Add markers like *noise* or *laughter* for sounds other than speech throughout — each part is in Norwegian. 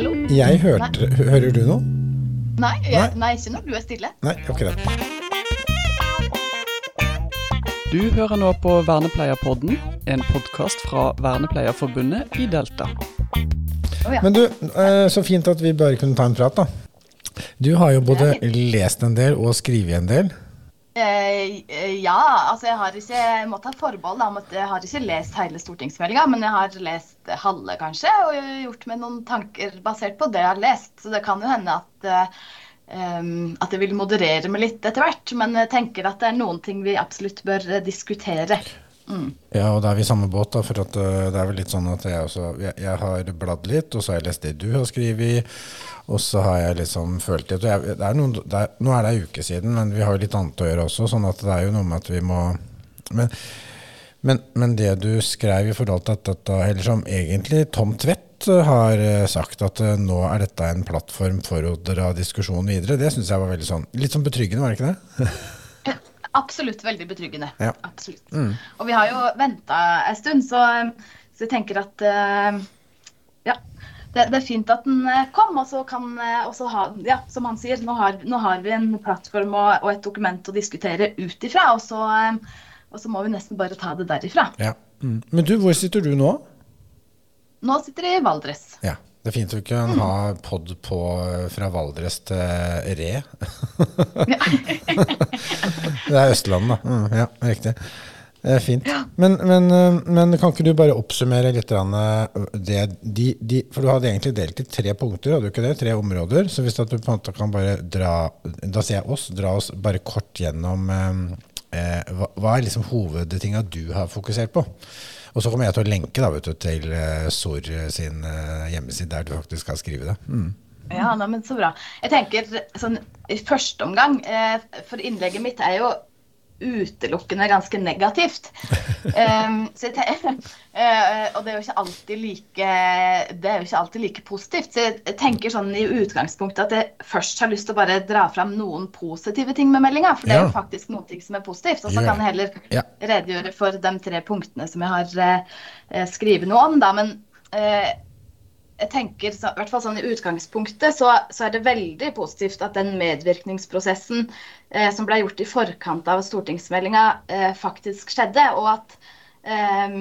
Hallo? Jeg hørte Hører du noe? Nei, jeg, nei, ikke når du er stille. Nei, akkurat. Du hører nå på Vernepleierpodden, en podkast fra Vernepleierforbundet i Delta. Ja. Men du, eh, så fint at vi bare kunne ta en prat, da. Du har jo både lest en del og skrevet en del. Eh, eh, ja, altså jeg har ikke jeg må ta forbehold om at jeg har ikke lest hele stortingsmeldinga, men jeg har lest halve, kanskje, og gjort meg noen tanker basert på det jeg har lest. Så det kan jo hende at, eh, at jeg vil moderere meg litt etter hvert. Men jeg tenker at det er noen ting vi absolutt bør eh, diskutere. Mm. Ja, og da er vi i samme båt, da, for at, uh, det er vel litt sånn at jeg også jeg, jeg har bladd litt, og så har jeg lest det du har skrevet, og så har jeg liksom følt litt jeg, det er noen, det er, Nå er det ei uke siden, men vi har jo litt annet å gjøre også, sånn at det er jo noe med at vi må Men, men, men det du skrev i forhold til dette, eller som egentlig Tom Tvedt har eh, sagt, at eh, nå er dette en plattform for å dra diskusjonen videre, det syns jeg var veldig sånn Litt sånn betryggende, var det ikke det? *laughs* Absolutt veldig betryggende. Ja. Absolutt. Mm. Og vi har jo venta en stund, så, så jeg tenker at uh, ja, det, det er fint at den eh, kom. Og så kan eh, også ha, ja, som han sier, nå har, nå har vi en plattform og, og et dokument å diskutere ut ifra. Og så, eh, og så må vi nesten bare ta det derifra. Ja. Mm. Men du, hvor sitter du nå? Nå sitter jeg i Valdres. Ja, det er fint vi kan ha pod på fra Valdres til Re. *laughs* det er Østlandet, da. Mm, ja, riktig. Det er fint. Men, men, eh, men kan ikke du bare oppsummere litt eh, det, de, de, For du hadde egentlig delt i tre punkter, hadde du ikke det? Tre områder. Så hvis du på en måte kan bare dra Da sier jeg oss, dra oss bare kort gjennom eh, eh, hva, hva er liksom hovedtinga du har fokusert på? Og så kommer jeg til å lenke da, du, til eh, SOR sin eh, hjemmeside, der du faktisk skal skrive det. Mm. Ja, nei, men så bra. Jeg tenker sånn i første omgang, eh, for innlegget mitt er jo utelukkende ganske negativt. Um, *laughs* så jeg te eh, og det er jo ikke alltid like det er jo ikke alltid like positivt. Så jeg tenker sånn i utgangspunktet at jeg først har lyst til å bare dra fram noen positive ting med meldinga. For det er jo faktisk noe som er positivt. Og så kan jeg heller redegjøre for de tre punktene som jeg har uh, skrevet noe om. Da. Men eh, jeg tenker, så, i hvert fall sånn i utgangspunktet, så, så er det veldig positivt at den medvirkningsprosessen eh, som ble gjort i forkant av stortingsmeldinga, eh, faktisk skjedde. Og at, eh,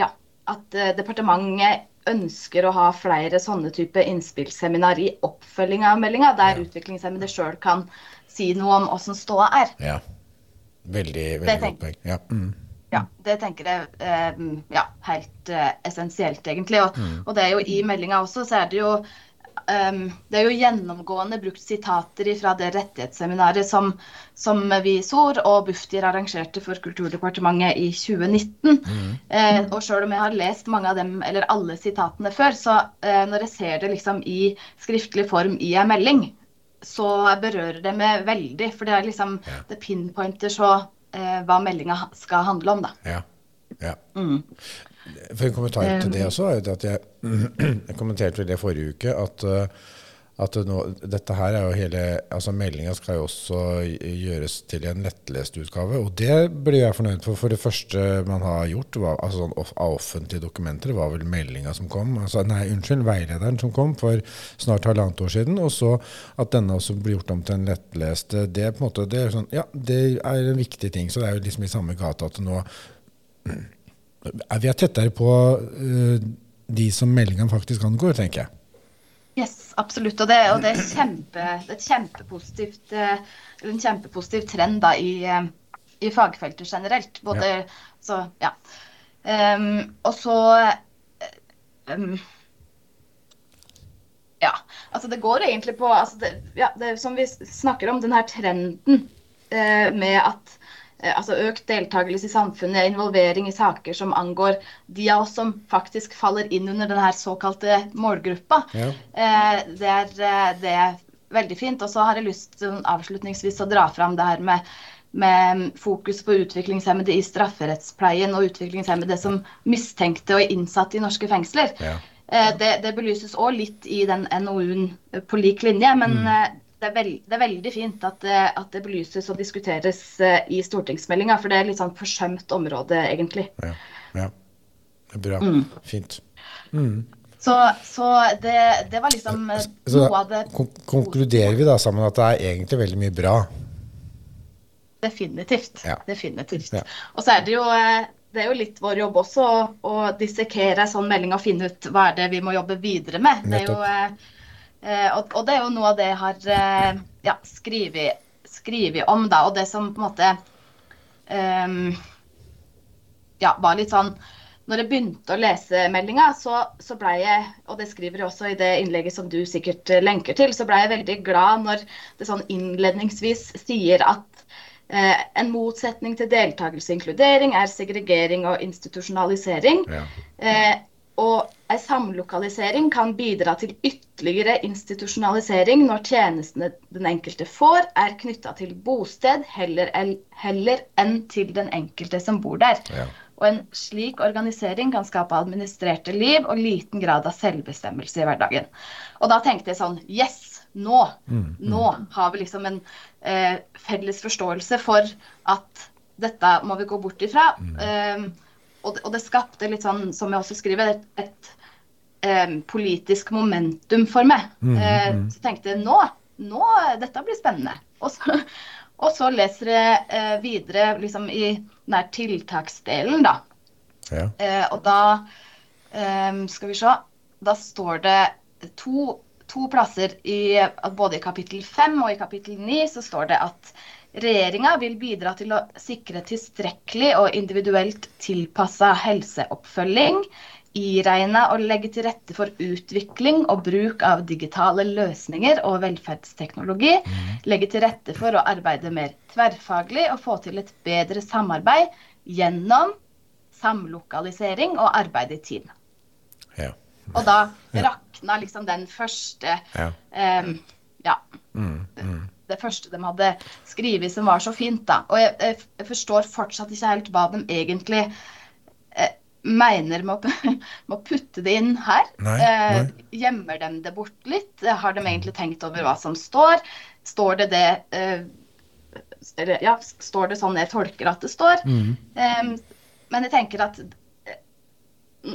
ja, at eh, departementet ønsker å ha flere sånne type innspillsseminar i oppfølginga av meldinga, der utviklingshemmede sjøl kan si noe om åssen ståa er. Ja. Veldig, veldig godt poeng. Ja. Mm. Ja, det tenker jeg eh, ja, helt eh, essensielt, egentlig. Og, og det er jo i meldinga også, så er det jo um, det er jo gjennomgående brukt sitater fra det rettighetsseminaret som, som vi SOR og Bufdir arrangerte for Kulturdepartementet i 2019. Eh, og selv om jeg har lest mange av dem, eller alle sitatene før, så eh, når jeg ser det liksom i skriftlig form i en melding, så berører det meg veldig. For det er liksom Det pinpointer så eh, hva meldinga skal handle om, da. Ja. ja. Mm. For en kommentar til det Um, også er at jeg, *clears throat* jeg kommenterte det forrige uke, at, uh, at nå, dette her er jo hele altså Meldinga skal jo også gjøres til en lettlest utgave, og det blir jeg fornøyd for. For det første man har gjort var, altså sånn av offentlige dokumenter, var vel meldinga som kom, altså, nei, unnskyld, veilederen som kom for snart halvannet år siden, og så at denne også blir gjort om til en lettlest. Det, på en måte, det, er sånn, ja, det er en viktig ting, så det er jo liksom i samme gata at nå er vi er tettere på uh, de som meldinga faktisk angår, tenker jeg. Yes, absolutt. Og det, og det er, kjempe, det er et kjempepositivt, eh, en kjempepositiv trend da, i, eh, i fagfeltet generelt. Både, så, ja. Um, og så ehm, Ja. Altså, det går egentlig på altså det, ja, det, Som vi snakker om, den her trenden uh, med at altså økt deltakelse i samfunnet, involvering i saker som angår de av oss som faktisk faller inn under den her såkalte målgruppa. Ja. Eh, det, er, eh, det er veldig fint. Og så har jeg lyst til avslutningsvis å dra fram det her med, med fokus på utviklingshemmede i strafferettspleien og utviklingshemmede som mistenkte og innsatte i norske fengsler. Ja. Eh, Det, det belyses òg litt i den NOU-en på lik linje, men eh, det, er veld, det er veldig fint at det, at det belyses og diskuteres eh, i stortingsmeldinga, for det er litt sånn forsømt område, egentlig. Ja. ja. Det er bra. Mm. Fint. Så, så det, det, var liksom eh, så noe av det konkluderer vi da sammen at det er egentlig veldig mye bra? Definitivt. Ja. Definitivt. Ja. Og så er det jo eh, det er jo litt vår jobb også å, å dissekere en sånn melding og finne ut hva er det vi må jobbe videre med. Det er jo, eh, og, og, det er jo noe av det jeg har eh, ja, skrevet, om, da. Og det som på en måte um, ja, var litt sånn når jeg begynte å lese meldinga, så, så blei jeg, og det skriver jeg også i det innlegget som du sikkert lenker til, så blei jeg veldig glad når det sånn innledningsvis sier at Eh, en motsetning til deltakelse og inkludering er segregering og institusjonalisering. Ja. Eh, og en samlokalisering kan bidra til ytterligere institusjonalisering når tjenestene den enkelte får, er knytta til bosted heller, heller, enn til den enkelte som bor der. Ja. Og en slik organisering kan skape administrerte liv og liten grad av selvbestemmelse i hverdagen. Og da tenkte jeg sånn Yes! Nå, mm, mm. nå har vi liksom en eh, felles forståelse for at dette må vi gå bort ifra. Mm. Um, og, og, det skapte litt sånn, som jeg også skriver, et, et um, politisk momentum for meg. Mm, uh, så tenkte jeg nå, nå, dette blir spennende. Og så, *laughs* og så leser jeg uh, videre liksom i den der tiltaksdelen, da. Ja. Uh, og da um, skal vi se Da står det to to plasser i både i kapittel 5 og i kapittel 9 så står det at regjeringa vil bidra til å sikre tilstrekkelig og individuelt tilpassa helseoppfølging, iregne og legge til rette for utvikling og bruk av digitale løsninger og velferdsteknologi, mm. legge til rette for å arbeide mer tverrfaglig og få til et bedre samarbeid gjennom samlokalisering og arbeid i team. Ja. Og da rakna liksom den første ja. Um, ja mm, mm. Det første de hadde skrevet som var så fint, da. Og jeg, jeg forstår fortsatt ikke helt hva de egentlig eh, mener med å, *laughs* med å, putte det inn her. Nei, nei. Eh, gjemmer de det bort litt? Har de egentlig tenkt over hva som står? Står det det eh, Ja, står det sånn jeg tolker at det står? Mm. Men jeg tenker at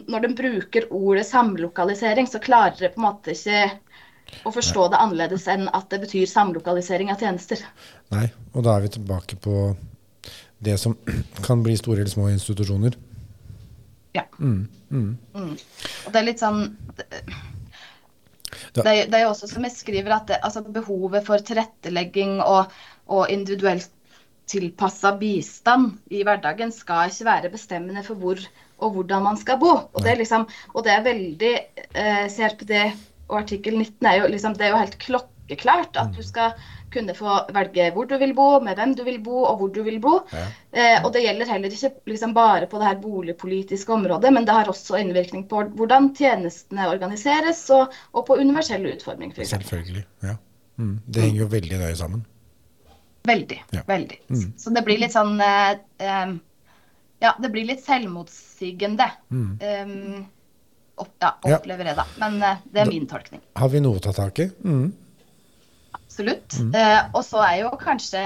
når de bruker ordet samlokalisering, så klarer de på en måte ikke å forstå det annerledes enn at det betyr samlokalisering av tjenester. Nei, og da er vi tilbake på det som *clears throat* kan bli store eller små institusjoner. Ja. Mm, mm. Mm. Og det er litt sånn det, det, er jo også som jeg skriver, at det, altså behovet for tilrettelegging og, og individuelt tilpassa bistand i hverdagen skal ikke være bestemmende for hvor og hvordan man skal bo. Og det er, liksom, og det er veldig eh, CRPD og artikkel 19 er jo, liksom, det er jo helt klokkeklart at du skal kunne få velge hvor du vil bo, med hvem du vil bo og hvor du vil bo. Ja. Eh, og det gjelder heller ikke liksom, bare på det her boligpolitiske området, men det har også innvirkning på hvordan tjenestene organiseres, og, og på universell utforming. For Selvfølgelig. ja. Mm. Det henger jo veldig nøye sammen. Veldig. Ja. veldig. Mm. Så det blir litt sånn eh, eh ja, det blir litt selvmotsigende. Mm. Um, opp, ja, opplever jeg, da. Men uh, det er min tolkning. Har vi noe å ta tak i? Mm. Absolutt. Mm. Uh, og så er jo kanskje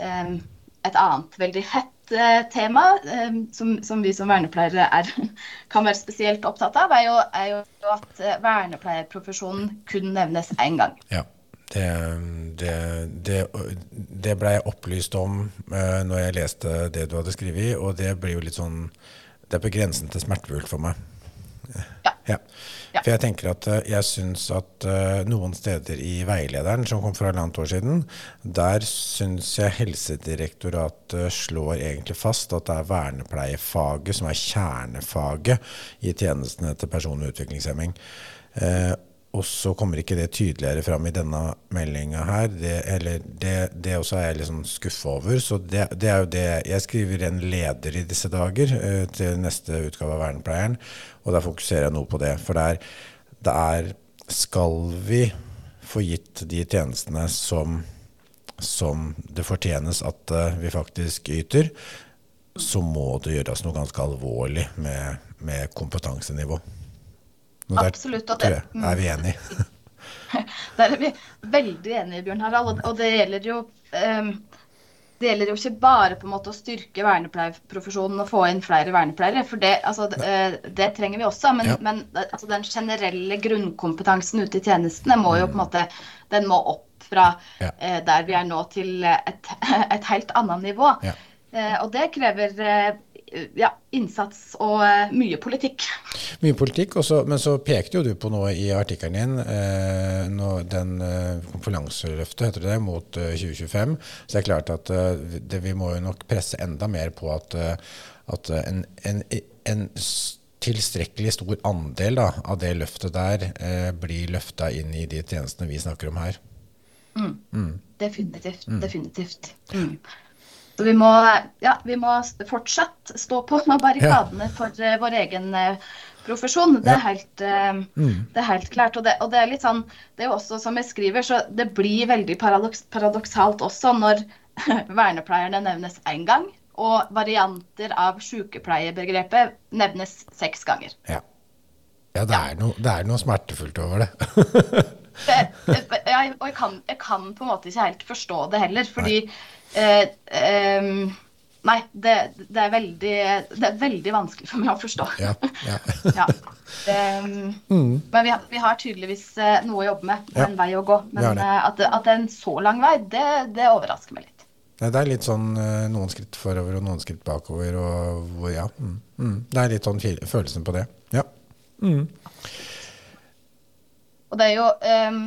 um, et annet veldig hett uh, tema um, som, som, vi som vernepleiere er, *laughs* kan være spesielt opptatt av, er jo, er jo at vernepleierprofesjonen kun nevnes én gang. Ja. Det, det, det, det ble jeg opplyst om uh, når jeg leste det du hadde skrevet, og det blir jo litt sånn Det er på grensen til smertefullt for meg. Ja. ja. For jeg tenker at uh, jeg syns at uh, noen steder i veilederen, som kom for halvannet år siden, der syns jeg Helsedirektoratet slår egentlig fast at det er vernepleiefaget som er kjernefaget i tjenestene til personlig med utviklingshemming. Og så kommer ikke det tydeligere fram i denne meldinga her. Det, eller det, det, også er jeg litt sånn skuffa over. Så det, det, er jo det Jeg skriver en leder i disse dager uh, til neste utgave av Vernepleieren, og der fokuserer jeg noe på det. For det er, det er Skal vi få gitt de tjenestene som, som det fortjenes at uh, vi faktisk yter, så må det gjøres noe ganske alvorlig med, med kompetansenivå. Der Absolutt. Og det, er vi enige. *laughs* der er vi veldig enige, Bjørn Harald. Og det gjelder jo um, det gjelder jo ikke bare på en måte å styrke vernepleierprofesjonen og få inn flere vernepleiere, for det, altså, det, det trenger vi også. Men, Ja. men altså, den generelle grunnkompetansen ute i tjenestene må jo på en måte den må opp fra Ja. eh, der vi er nå til et, *laughs* et helt annet nivå. Ja. Eh, og det krever eh, ja, innsats og eh, mye politikk. Mye politikk, også, men så pekte jo du på noe i artikkelen din, eh, nå, den eh, konferanseløftet, heter det mot eh, 2025. Så det er klart at eh, det, vi må jo nok presse enda mer på at, eh, at en, en, en tilstrekkelig stor andel da, av det løftet der eh, blir løfta inn i de tjenestene vi snakker om her. Definitivt. Definitivt. Mm. Så vi må, ja, vi må fortsatt stå på *laughs* barrikadene for uh, vår egen uh, profesjon. Det er helt, eh, det er helt klart. Og det, og det er litt sånn, det er jo også som jeg skriver, så det blir veldig paradoks, paradoksalt også når *laughs* vernepleierne nevnes én gang, og varianter av sykepleierbegrepet nevnes seks ganger. Ja, ja det, er noe, det er noe smertefullt over det. det, jeg, og jeg kan, jeg kan på en måte ikke helt forstå det heller, fordi eh, um, Nei, det, det, er veldig, det er veldig vanskelig for meg å forstå. ja, ja. *laughs* Ja. Em, Men vi har, vi har tydeligvis eh, noe å jobbe med, en vei å gå. Men at, at det er en så lang vei, det, det overrasker meg litt. Nei, det er litt sånn noen skritt forover og noen skritt bakover. Og ja, mm, mm. Det er litt sånn følelsen på det. Ja. Og det er jo um,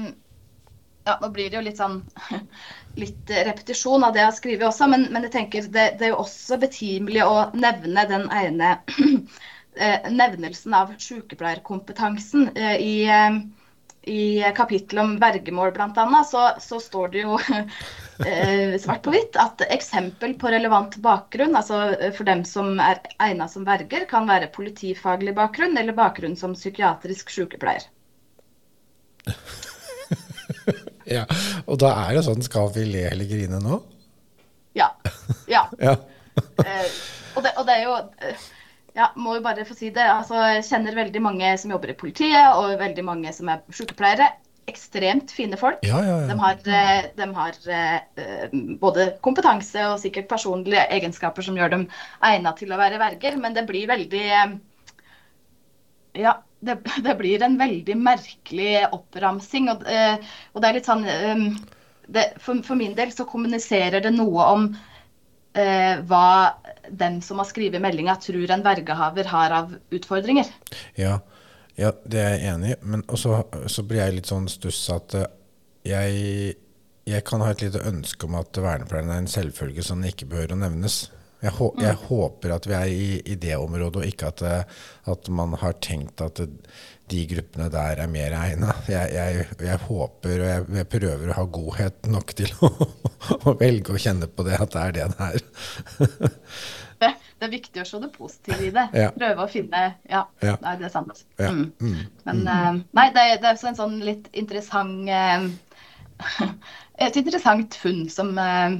Ja, nå blir det jo litt sånn *laughs* Litt repetisjon av det jeg har skrevet også, men, men jeg tenker det, det er jo også betimelig å nevne den ene *clears throat* eh, nevnelsen av sykepleierkompetansen. Eh, I, eh, i kapittelet om vergemål bl.a. Så, så står det jo *laughs* eh, svart på hvitt at eksempel på relevant bakgrunn, altså eh, for dem som er egnet som verger, kan være politifaglig bakgrunn eller bakgrunn som psykiatrisk sykepleier. *laughs* ja. Og da er det sånn Skal vi le eller grine nå? Ja. ja. *laughs* Ja. Eh, og, det, og det er jo ja, må jo bare få si det. altså Jeg kjenner veldig mange som jobber i politiet, og veldig mange som er sykepleiere. Ekstremt fine folk. Ja, ja, De har, eh, de har eh, både kompetanse og sikkert personlige egenskaper som gjør dem egnet til å være verger, men det blir veldig eh, Ja, det, *laughs* det blir en veldig merkelig oppramsing. Og, og det er litt sånn det, for, for min del så kommuniserer det noe om eh, hva den som har skrevet meldinga, tror en vergehaver har av utfordringer. Ja, ja, det er jeg enig i. Men også, så blir jeg litt sånn stuss at eh, jeg, jeg kan ha et lite ønske om at vernepleieren er en selvfølge som ikke behøver å nevnes. Jeg, hå, jeg håper at vi er i, i det området, og ikke at, eh, at man har tenkt at de gruppene der er mer egna. Jeg, jeg, jeg håper, og jeg, prøver å ha godhet nok til å, *laughs* å velge å kjenne på det, at det er det det er. *laughs* Det, det er viktig å se det positive i det. Ja. Prøve å finne Ja, Ja. nei, det er sant. Ja. Mm. Mm. Men eh, nei, det, er- det er også en sånn litt interessant eh, *laughs* Et interessant funn som, eh,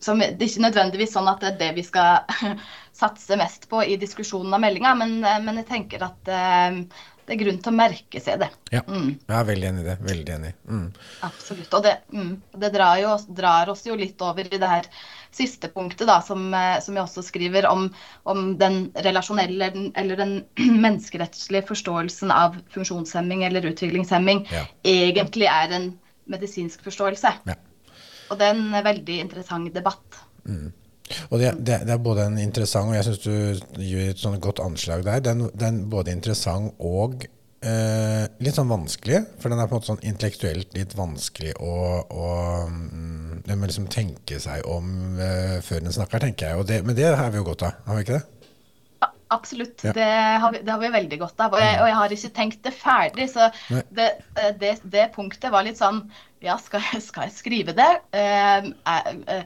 som Det er ikke nødvendigvis sånn at det er det vi skal *laughs* satse mest på i diskusjonen av meldinga, men, eh, men jeg tenker at eh, det er grunn til å merke seg det. Ja, Mm. jeg er veldig enig i det. Veldig enig. Mm. Absolutt. Og det, mm, det drar, jo, drar oss jo litt over i det her siste punktet, da, som, eh, som jeg også skriver om, om den relasjonelle eller den- eller den *clears throat* menneskerettslige forståelsen av funksjonshemming eller utviklingshemming Ja. egentlig er en medisinsk forståelse. Ja. Og det er en veldig interessant debatt. Og det, det, det er både en interessant, og jeg syns du gir et sånn godt anslag der. Den, den både interessant og eh, litt sånn vanskelig. For den er på en måte sånn intellektuelt litt vanskelig å, å Den må liksom tenke seg om eh, før den snakker, tenker jeg. Og det, men det har vi jo godt av, har vi ikke det? Absolutt. Ja. Det, har vi, det har vi veldig godt av. Og jeg, og jeg har ikke tenkt det ferdig. Så det, eh, det, det punktet var litt sånn Ja, skal, jeg- skal jeg skrive det? Uh, uh,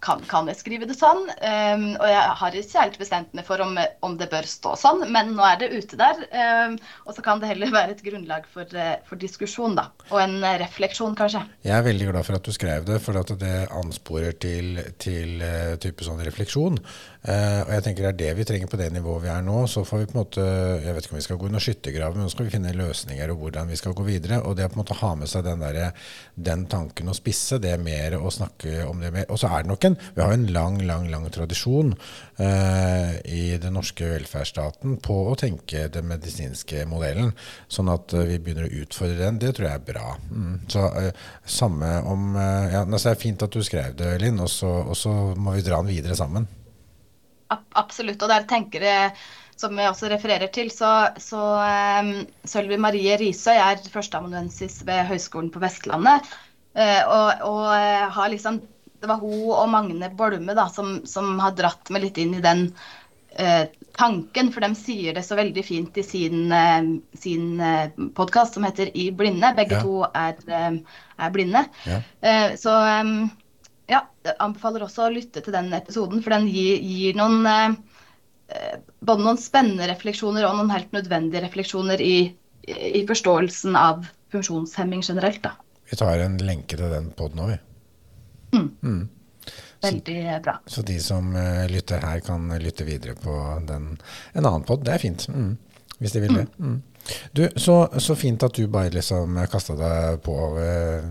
kan, kan jeg skrive det sånn? Um, og jeg har ikke helt bestemt meg for om, om det bør stå sånn, men nå er det ute der. Um, og så kan det heller være et grunnlag for, eh, for diskusjon, da. Og en eh, refleksjon, kanskje. Jeg er veldig glad for at du skrev det, for at det ansporer til, til uh, type sånn refleksjon. Eh, og jeg tenker det er det vi trenger på det nivået vi er nå. Så får vi på en måte, Jeg vet ikke om vi skal gå under noen skyttergrav, men nå skal vi finne løsninger og hvordan vi skal gå videre. Og det å på en måte ha med seg den, der, den tanken å spisse det er mer å snakke om det mer. Og så er det nok en. Vi har en lang, lang, lang tradisjon uh, i den norske velferdsstaten på å tenke den medisinske modellen. Sånn at eh, vi begynner å utfordre den, det tror jeg er bra. Mm. Så uh, samme om ja, Det er fint at du skrev det, Linn, og så må vi dra den videre sammen. Absolutt. Og der tenker jeg som jeg også refererer til, så, så um, Sølvi Marie Risøy er førsteamanuensis ved Høgskolen på Vestlandet. Uh, og, og uh, har liksom Det var hun og Magne Bolme da, som, som, har dratt meg litt inn i den uh, tanken, for de sier det så veldig fint i sin, sin podkast som heter I blinde. Begge ja. to er, er blinde. Ja. så um, ja, jeg anbefaler også å lytte til den episoden, for den gir, gir noen Eh, både noen spennende refleksjoner og noen helt nødvendige refleksjoner i, i forståelsen av funksjonshemming generelt. Da. Vi tar en lenke til den poden òg, vi. Mm. Mm. Veldig bra. Så de som uh, lytter her, kan lytte videre på den, en annen pod. Det er fint. Mm. Hvis de vil det. Mm. Mm. Du, så, så, fint at du bare liksom kasta deg på uh,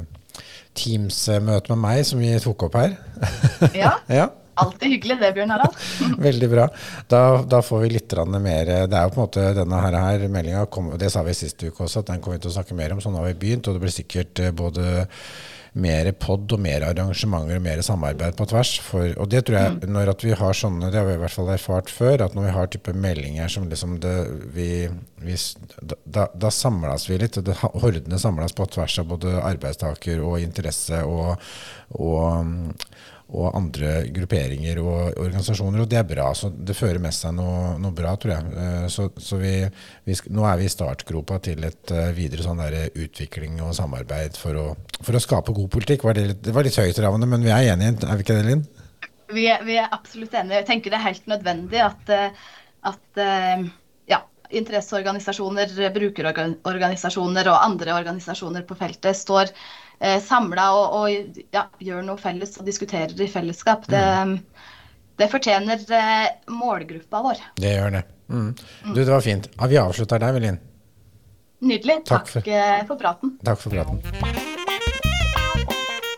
Teams-møte med meg, som vi tok opp her. Ja. *laughs* ja. Alltid hyggelig det, Bjørn Harald. *laughs* Veldig bra. Da, da, får vi litt mer Det er jo på en måte denne her, her meldinga, det sa vi sist uke også, at den kommer vi til å snakke mer om. Så nå har vi begynt, og det blir sikkert eh, både mer pod og mer arrangementer og mer samarbeid på tvers. For, og det tror jeg, mm. når vi har sånne, det har vi i hvert fall erfart før, at når vi har type meldinger som liksom det, vi, vi, da, da, samles vi litt. Det, hordene samles på tvers av både arbeidstaker og interesse og, og og andre grupperinger og organisasjoner, og det er bra. så Det fører med seg noe, noe bra, tror jeg. Eh, så, så vi, vi, nå er vi i startgropa til et uh, videre sånn der utvikling og samarbeid for å, for å skape god politikk. Var det, litt, det var litt høytravende, men vi er enige, er vi ikke det, Linn? Vi vi er, absolutt enige. Jeg tenker det er helt nødvendig at, eh, at interesseorganisasjoner, brukerorganisasjoner og andre organisasjoner på feltet står eh, samla og, og ja, gjør noe felles og diskuterer i fellesskap. Det, mm. det fortjener eh, målgruppa vår. Det gjør det. Mm. mm. Du, det var fint. Ja, vi avslutter der, Velin. Nydelig. Takk, Takk for, eh, for praten. Takk for praten.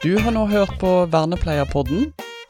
Du har nå hørt på Vernepleierpodden.